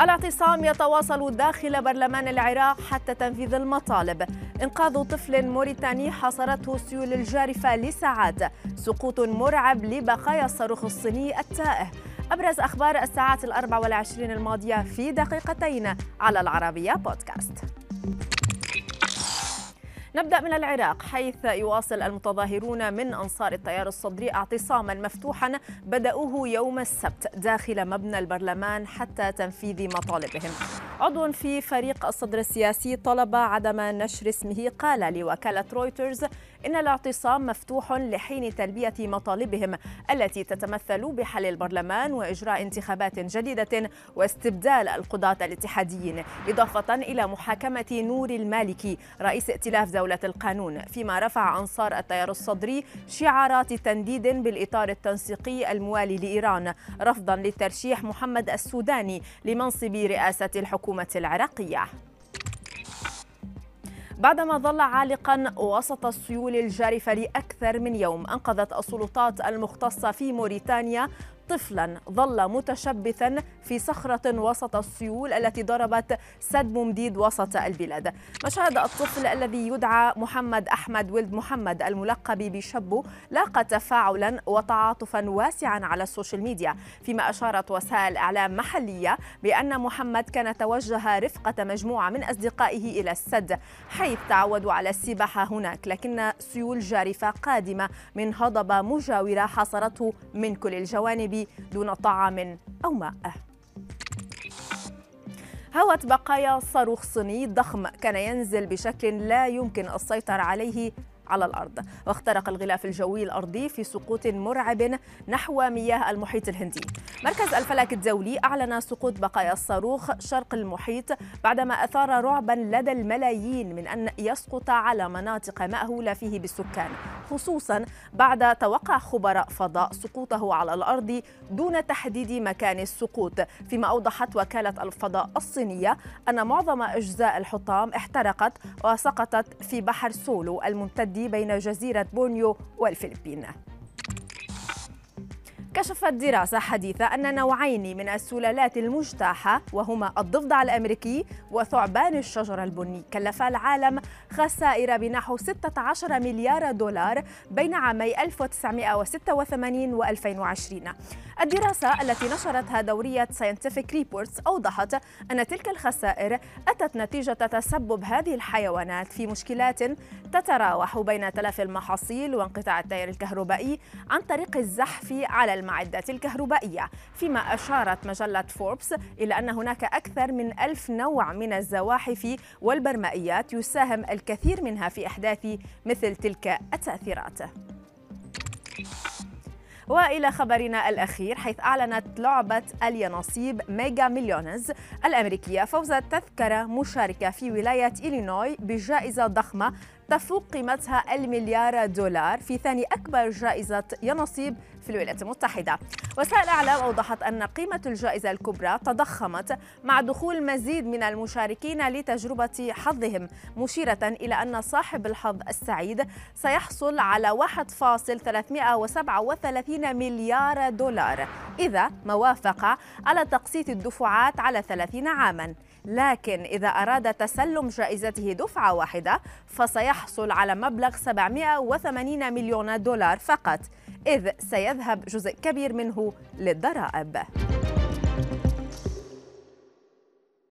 الاعتصام يتواصل داخل برلمان العراق حتى تنفيذ المطالب. إنقاذ طفل موريتاني حصرته السيول الجارفة لساعات. سقوط مرعب لبقايا الصاروخ الصيني التائه. أبرز أخبار الساعات الأربع والعشرين الماضية في دقيقتين على العربية بودكاست. نبدأ من العراق حيث يواصل المتظاهرون من أنصار التيار الصدري اعتصاما مفتوحا بدأوه يوم السبت داخل مبنى البرلمان حتى تنفيذ مطالبهم. عضو في فريق الصدر السياسي طلب عدم نشر اسمه. قال لوكالة رويترز إن الاعتصام مفتوح لحين تلبية مطالبهم التي تتمثل بحل البرلمان وإجراء انتخابات جديدة واستبدال القضاة الاتحاديين إضافة إلى محاكمة نور المالكي رئيس ائتلاف دولة القانون فيما رفع أنصار التيار الصدري شعارات تنديد بالإطار التنسيقي الموالي لإيران رفضا لترشيح محمد السوداني لمنصب رئاسة الحكومة. العراقية. بعدما ظل عالقا وسط السيول الجارفة لأكثر من يوم أنقذت السلطات المختصة في موريتانيا طفلا ظل متشبثا في صخرة وسط السيول التي ضربت سد ممديد وسط البلاد. مشاهد الطفل الذي يدعى محمد أحمد ولد محمد الملقب بشبو لاقى تفاعلا وتعاطفا واسعا على السوشيال ميديا فيما أشارت وسائل إعلام محلية بأن محمد كان توجه رفقة مجموعة من أصدقائه إلى السد حيث تعودوا على السباحة هناك لكن سيول جارفة قادمة من هضبة مجاورة حاصرته من كل الجوانب. دون طعام أو ماء. هوت بقايا صاروخ صيني ضخم كان ينزل بشكل لا يمكن السيطرة عليه على الأرض. واخترق الغلاف الجوي الأرضي في سقوط مرعب نحو مياه المحيط الهندي. مركز الفلك الدولي أعلن سقوط بقايا الصاروخ شرق المحيط بعدما أثار رعبا لدى الملايين من أن يسقط على مناطق مأهولة فيه بالسكان خصوصا بعد توقع خبراء فضاء سقوطه على الأرض دون تحديد مكان السقوط. فيما أوضحت وكالة الفضاء الصينية أن معظم أجزاء الحطام احترقت وسقطت في بحر سولو الممتد بين جزيرة بورنيو والفلبين. كشفت دراسة حديثة أن نوعين من السلالات المجتاحة وهما الضفدع الأمريكي وثعبان الشجر البني كلفا العالم خسائر بنحو 16 مليار دولار بين عامي 1986 و 2020 الدراسة التي نشرتها دورية Scientific Reports أوضحت أن تلك الخسائر أتت نتيجة تسبب هذه الحيوانات في مشكلات تتراوح بين تلف المحاصيل وانقطاع التيار الكهربائي عن طريق الزحف على المعدات الكهربائية فيما أشارت مجلة فوربس إلى أن هناك أكثر من ألف نوع من الزواحف والبرمائيات يساهم الكثير منها في إحداث مثل تلك التأثيرات. وإلى خبرنا الأخير حيث أعلنت لعبة اليانصيب ميجا مليونز الأمريكية فوز تذكرة مشاركة في ولاية إلينوي بجائزة ضخمة تفوق قيمتها المليار دولار في ثاني أكبر جائزة ينصيب في الولايات المتحدة. وسائل أعلام أوضحت أن قيمة الجائزة الكبرى تضخمت مع دخول مزيد من المشاركين لتجربة حظهم مشيرة إلى أن صاحب الحظ السعيد سيحصل على 1.337 مليار دولار. إذا ما وافق على تقسيط الدفعات على 30 عاماً. لكن إذا أراد تسلم جائزته دفعة واحدة فسيحصل على مبلغ 780 مليون دولار فقط. إذ سيذهب جزء كبير منه للضرائب.